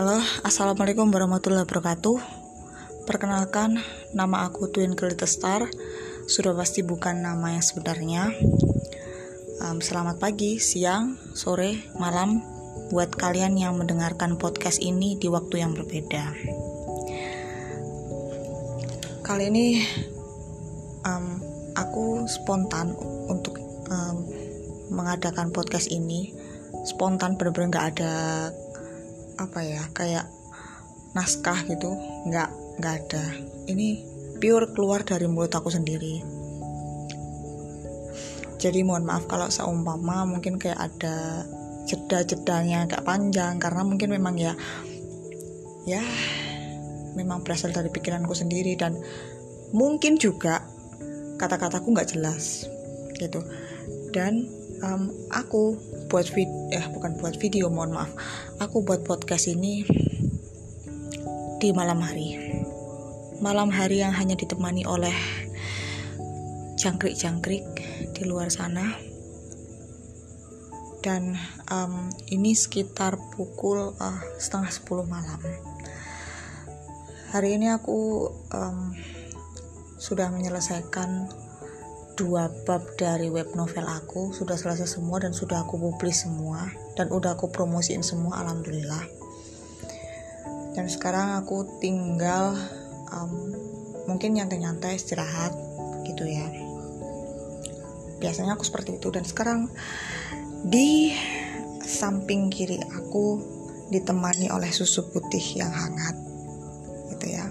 Halo, Assalamualaikum warahmatullahi wabarakatuh. Perkenalkan, nama aku Twin Star. Sudah pasti bukan nama yang sebenarnya. Um, Selamat pagi, siang, sore, malam Buat kalian yang mendengarkan podcast ini di waktu yang berbeda. Kali ini um, aku spontan untuk um, mengadakan podcast ini. Spontan bener-bener nggak ada apa ya kayak naskah gitu nggak nggak ada. Ini pure keluar dari mulut aku sendiri. Jadi mohon maaf kalau seumpama mungkin kayak ada jeda-jedanya agak panjang karena mungkin memang ya ya memang berasal dari pikiranku sendiri dan mungkin juga kata-kataku nggak jelas gitu. Dan um, aku buat video eh bukan buat video mohon maaf. Aku buat podcast ini di malam hari. Malam hari yang hanya ditemani oleh jangkrik-jangkrik di luar sana. Dan um, ini sekitar pukul uh, setengah sepuluh malam. Hari ini aku um, sudah menyelesaikan dua bab dari web novel aku sudah selesai semua dan sudah aku publis semua dan udah aku promosiin semua alhamdulillah. Dan sekarang aku tinggal um, mungkin nyantai-nyantai istirahat gitu ya. Biasanya aku seperti itu dan sekarang di samping kiri aku ditemani oleh susu putih yang hangat gitu ya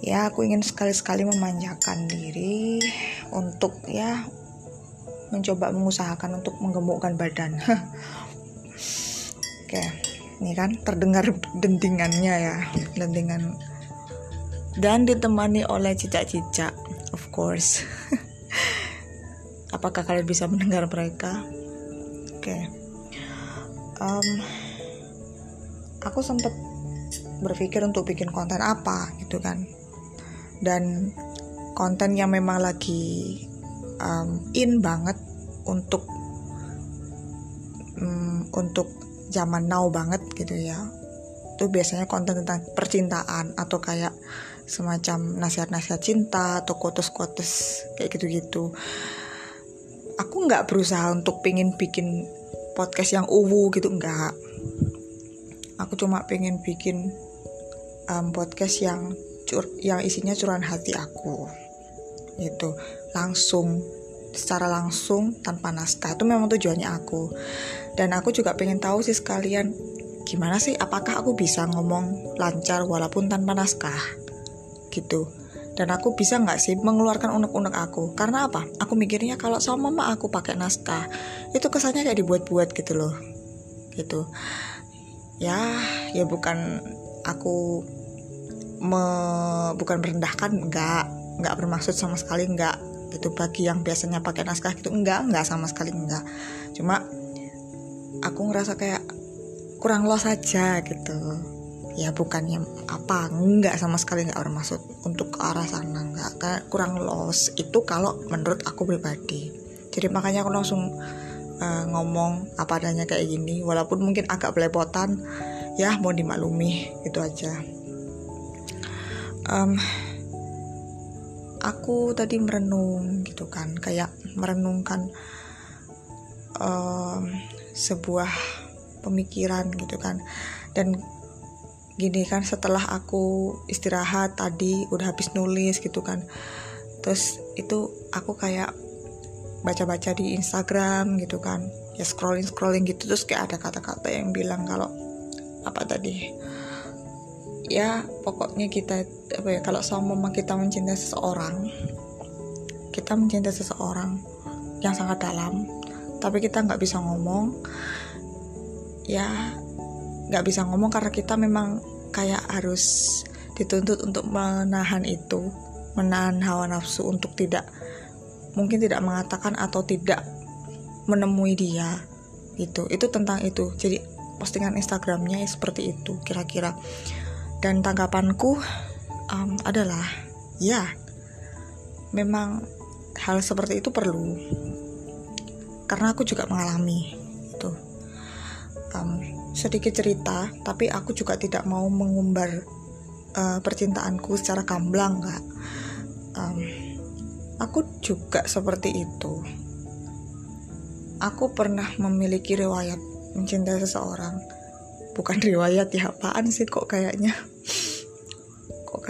ya aku ingin sekali-sekali memanjakan diri untuk ya mencoba mengusahakan untuk menggemukkan badan. Oke, ini kan terdengar dendingannya ya, dendingan dan ditemani oleh cicak-cicak, of course. Apakah kalian bisa mendengar mereka? Oke, um, aku sempat berpikir untuk bikin konten apa gitu kan, dan konten yang memang lagi um, in banget untuk um, untuk zaman now banget gitu ya. Itu biasanya konten tentang percintaan atau kayak semacam nasihat-nasihat cinta atau quotes-quotes kayak gitu-gitu. Aku nggak berusaha untuk pengen bikin podcast yang uwu gitu enggak aku cuma pengen bikin um, podcast yang cur yang isinya curahan hati aku. Itu langsung secara langsung tanpa naskah. Itu memang tujuannya aku. Dan aku juga pengen tahu sih sekalian gimana sih apakah aku bisa ngomong lancar walaupun tanpa naskah? Gitu. Dan aku bisa nggak sih mengeluarkan unek-unek aku? Karena apa? Aku mikirnya kalau sama mama aku pakai naskah itu kesannya kayak dibuat-buat gitu loh. Gitu. Ya ya bukan aku me, bukan merendahkan enggak. Nggak bermaksud sama sekali nggak gitu bagi yang biasanya pakai naskah gitu enggak enggak sama sekali enggak. Cuma aku ngerasa kayak kurang los aja gitu. Ya bukannya apa enggak sama sekali nggak bermaksud untuk ke arah sana enggak. Kayak kurang los itu kalau menurut aku pribadi. Jadi makanya aku langsung uh, ngomong apa adanya kayak gini. Walaupun mungkin agak belepotan ya mau dimaklumi itu aja um, aku tadi merenung gitu kan kayak merenungkan um, sebuah pemikiran gitu kan. Dan gini kan setelah aku istirahat tadi udah habis nulis gitu kan. Terus itu aku kayak baca-baca di Instagram gitu kan. Ya scrolling scrolling gitu terus kayak ada kata-kata yang bilang kalau apa tadi ya pokoknya kita apa ya kalau sama kita mencintai seseorang kita mencintai seseorang yang sangat dalam tapi kita nggak bisa ngomong ya nggak bisa ngomong karena kita memang kayak harus dituntut untuk menahan itu menahan hawa nafsu untuk tidak mungkin tidak mengatakan atau tidak menemui dia itu itu tentang itu. Jadi postingan Instagramnya seperti itu kira-kira dan tanggapanku um, adalah ya memang hal seperti itu perlu. Karena aku juga mengalami itu. Um, sedikit cerita tapi aku juga tidak mau mengumbar uh, percintaanku secara gamblang kak. Um, aku juga seperti itu. Aku pernah memiliki riwayat mencintai seseorang. Bukan riwayat ya apaan sih kok kayaknya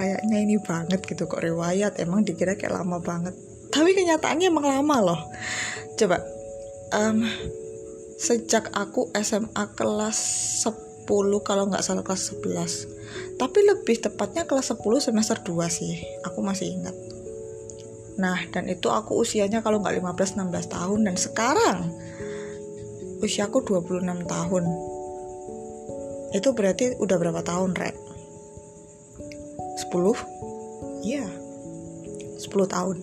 kayaknya ini banget gitu kok riwayat. Emang dikira kayak lama banget. Tapi kenyataannya emang lama loh. Coba um, sejak aku SMA kelas 10 kalau nggak salah kelas 11 tapi lebih tepatnya kelas 10 semester 2 sih aku masih ingat. Nah dan itu aku usianya kalau nggak 15-16 tahun. Dan sekarang usiaku 26 tahun. Itu berarti udah berapa tahun rek 10 iya. 10 tahun.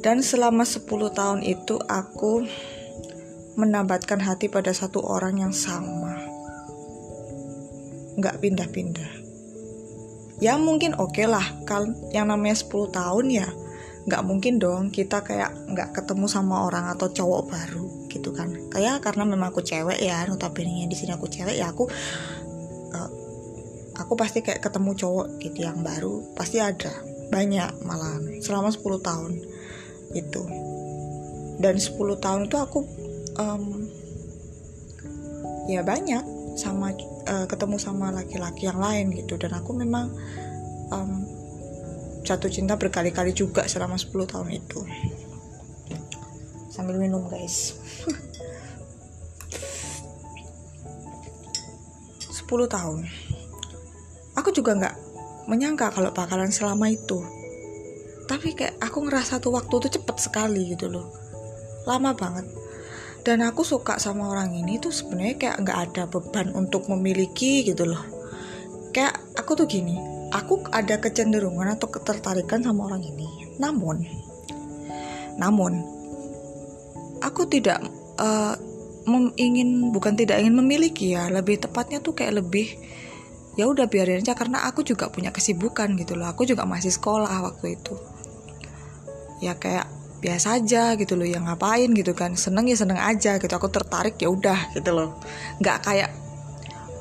Dan selama 10 tahun itu aku menambatkan hati pada satu orang yang sama. Nggak pindah-pindah. Ya mungkin oke okay lah kalau yang namanya 10 tahun ya nggak mungkin dong kita kayak nggak ketemu sama orang atau cowok baru gitu kan. Kayak karena memang aku cewek ya notabene di sini aku cewek ya aku aku pasti kayak ketemu cowok gitu yang baru pasti ada banyak malahan selama 10 tahun itu dan 10 tahun itu aku um, ya banyak sama uh, ketemu sama laki-laki yang lain gitu. Dan aku memang um, jatuh cinta berkali-kali juga selama 10 tahun itu. Sambil minum guys. 10 tahun aku juga nggak menyangka kalau bakalan selama itu. Tapi kayak aku ngerasa tuh waktu tuh cepet sekali gitu loh. Lama banget. Dan aku suka sama orang ini tuh sebenarnya kayak nggak ada beban untuk memiliki gitu loh. Kayak aku tuh gini aku ada kecenderungan atau ketertarikan sama orang ini. Namun namun aku tidak uh, ingin bukan tidak ingin memiliki ya. Lebih tepatnya tuh kayak lebih ya udah biarin aja karena aku juga punya kesibukan gitu loh. Aku juga masih sekolah waktu itu. Ya kayak biasa aja gitu loh yang ngapain gitu kan. Seneng ya seneng aja gitu aku tertarik ya udah. Gitu loh. Nggak kayak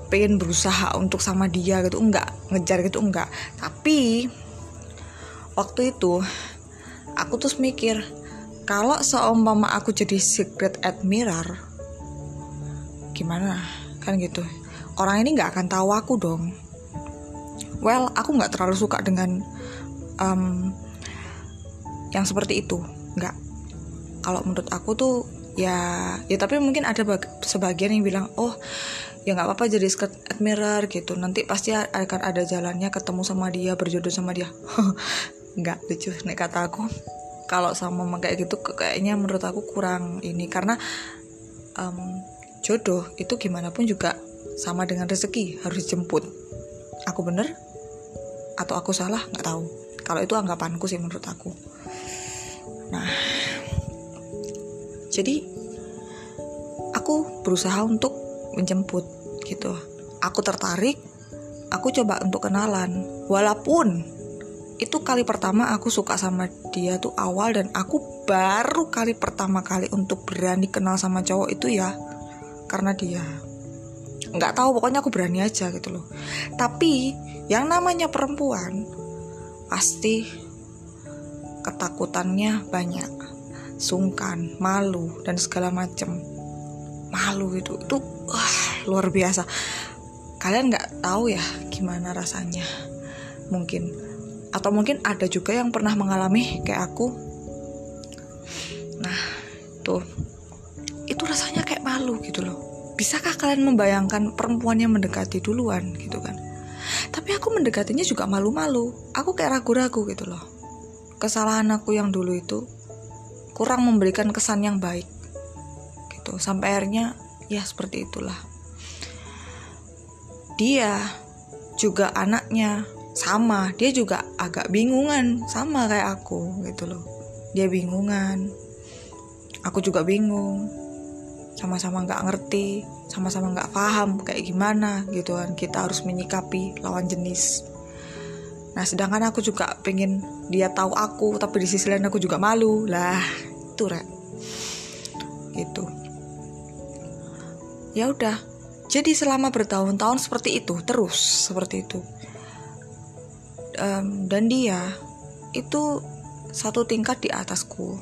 pengen berusaha untuk sama dia gitu enggak ngejar gitu enggak tapi waktu itu aku terus mikir kalau seumpama aku jadi secret admirer gimana? Kan gitu orang ini nggak akan tahu aku dong. Well aku nggak terlalu suka dengan um, yang seperti itu nggak. Kalau menurut aku tuh ya ya tapi mungkin ada sebagian yang bilang oh ya nggak apa-apa jadi skirt admirer gitu. Nanti pasti akan ada jalannya ketemu sama dia berjodoh sama dia. Nggak lucu nih kata aku. Kalau sama kayak gitu kayaknya menurut aku kurang ini. Karena um, jodoh itu gimana pun juga sama dengan rezeki harus dijemput. Aku bener atau aku salah nggak tahu. Kalau itu anggapanku sih menurut aku. Nah jadi aku berusaha untuk menjemput gitu. Aku tertarik aku coba untuk kenalan. Walaupun itu kali pertama aku suka sama dia tuh awal dan aku baru kali pertama kali untuk berani kenal sama cowok itu ya karena dia nggak tahu pokoknya aku berani aja gitu loh. Tapi yang namanya perempuan pasti ketakutannya banyak. Sungkan malu dan segala macem. Malu itu itu wah luar biasa. Kalian nggak tahu ya gimana rasanya. Mungkin atau mungkin ada juga yang pernah mengalami kayak aku. Nah tuh. Itu rasanya kayak malu gitu loh bisakah kalian membayangkan perempuan yang mendekati duluan gitu kan? Tapi aku mendekatinya juga malu-malu. Aku kayak ragu-ragu gitu loh. Kesalahan aku yang dulu itu kurang memberikan kesan yang baik gitu. Sampai akhirnya ya seperti itulah. Dia juga anaknya sama. Dia juga agak bingungan sama kayak aku gitu loh. Dia bingungan. Aku juga bingung sama-sama nggak ngerti sama-sama nggak paham kayak gimana gitu kan. Kita harus menyikapi lawan jenis. Nah sedangkan aku juga pengen dia tahu aku tapi di sisi lain aku juga malu. Lah itu rek. Gitu. Ya udah. Jadi selama bertahun-tahun seperti itu terus seperti itu. Um, dan dia itu satu tingkat di atasku.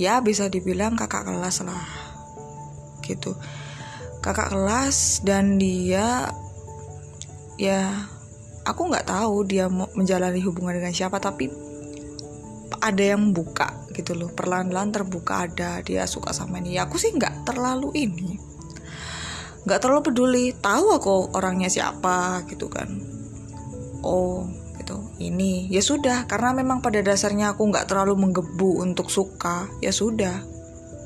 Ya bisa dibilang kakak kelas lah gitu. Kakak kelas dan dia ya aku nggak tahu dia mau menjalani hubungan dengan siapa tapi ada yang buka gitu loh. Perlahan-lahan terbuka ada dia suka sama ini. Aku sih nggak terlalu ini nggak terlalu peduli. Tahu aku orangnya siapa gitu kan. Oh gitu. Ini ya sudah. Karena memang pada dasarnya aku nggak terlalu menggebu untuk suka ya sudah.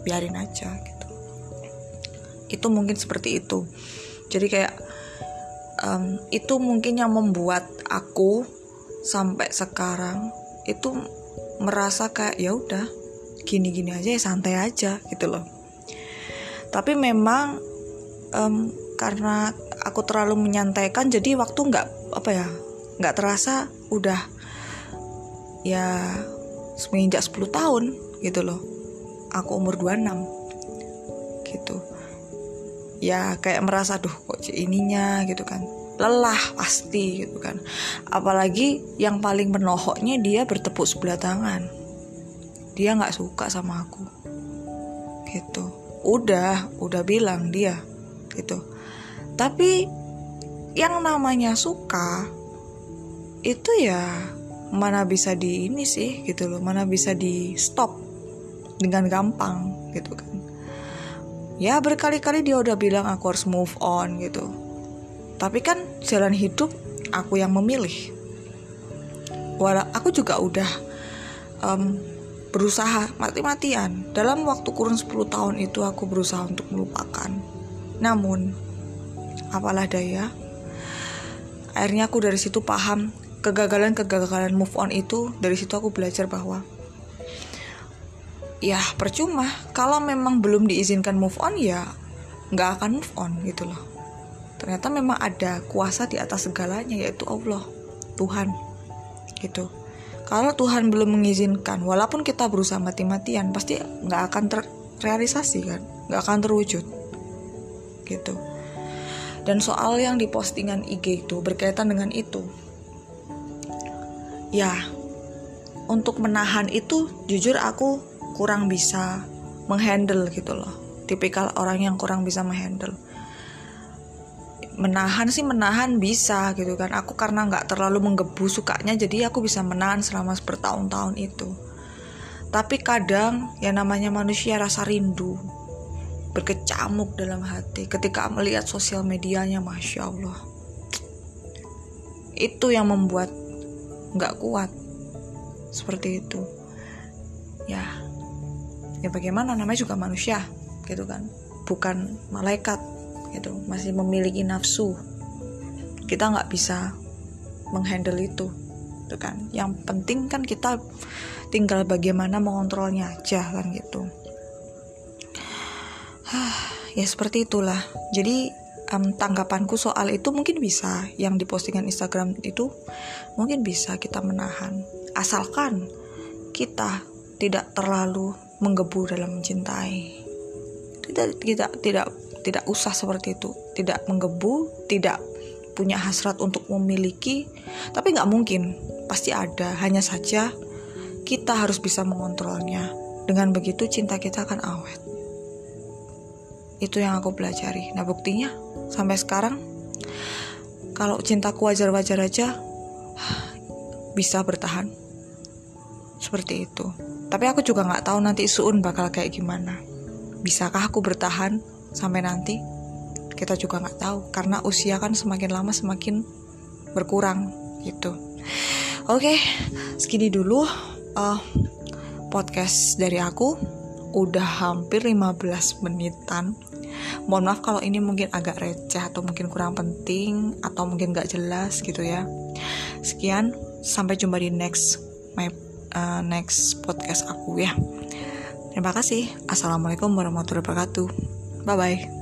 Biarin aja gitu itu mungkin seperti itu. Jadi kayak um, itu mungkin yang membuat aku sampai sekarang itu merasa kayak ya udah gini-gini aja ya santai aja gitu loh. Tapi memang um, karena aku terlalu menyantaikan jadi waktu nggak apa ya nggak terasa udah ya semenjak 10 tahun gitu loh. Aku umur 26 gitu ya kayak merasa duh kok ininya? gitu kan. Lelah pasti gitu kan. Apalagi yang paling menohoknya dia bertepuk sebelah tangan. Dia nggak suka sama aku. Gitu. Udah udah bilang dia gitu. Tapi yang namanya suka itu ya mana bisa di ini sih gitu loh. Mana bisa di stop dengan gampang gitu kan ya berkali-kali dia udah bilang aku harus move on gitu. Tapi kan jalan hidup aku yang memilih. Walau aku juga udah um, berusaha mati-matian. Dalam waktu kurun 10 tahun itu aku berusaha untuk melupakan. Namun apalah daya. Akhirnya aku dari situ paham kegagalan-kegagalan move on itu. Dari situ aku belajar bahwa ya percuma. Kalau memang belum diizinkan move on ya nggak akan move on gitu loh. Ternyata memang ada kuasa di atas segalanya yaitu Allah Tuhan gitu. Kalau Tuhan belum mengizinkan walaupun kita berusaha mati-matian pasti nggak akan terrealisasi kan? Nggak akan terwujud gitu. Dan soal yang di postingan IG itu berkaitan dengan itu ya untuk menahan itu jujur aku kurang bisa menghandle gitu loh. Tipikal orang yang kurang bisa menghandle. Menahan sih menahan bisa gitu kan. Aku karena nggak terlalu menggebu sukanya jadi aku bisa menahan selama bertahun-tahun itu. Tapi kadang ya namanya manusia rasa rindu berkecamuk dalam hati ketika melihat sosial medianya masya Allah. Itu yang membuat nggak kuat. Seperti itu. Ya ya bagaimana? Namanya juga manusia gitu kan. Bukan malaikat gitu. Masih memiliki nafsu. Kita nggak bisa menghandle itu gitu kan. Yang penting kan kita tinggal bagaimana mengontrolnya aja kan gitu. Ya seperti itulah. Jadi um, tanggapanku soal itu mungkin bisa. Yang di postingan Instagram itu mungkin bisa kita menahan. Asalkan kita tidak terlalu menggebu dalam mencintai. Tidak tidak tidak tidak usah seperti itu. Tidak menggebu tidak punya hasrat untuk memiliki. Tapi nggak mungkin. Pasti ada. Hanya saja kita harus bisa mengontrolnya. Dengan begitu cinta kita akan awet. Itu yang aku pelajari. Nah buktinya sampai sekarang kalau cintaku wajar-wajar aja bisa bertahan seperti itu. Tapi aku juga nggak tahu nanti suun bakal kayak gimana. Bisakah aku bertahan sampai nanti? Kita juga nggak tahu karena usia kan semakin lama semakin berkurang gitu. Oke segini dulu uh, podcast dari aku. Udah hampir 15 menitan. Mohon maaf kalau ini mungkin agak receh atau mungkin kurang penting atau mungkin gak jelas gitu ya. Sekian sampai jumpa di next my uh, next podcast aku ya. Terima kasih. Assalamualaikum warahmatullahi wabarakatuh. Bye bye